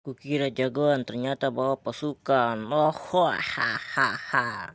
Kukira jagoan ternyata bawa pasukan. Oh, hahaha.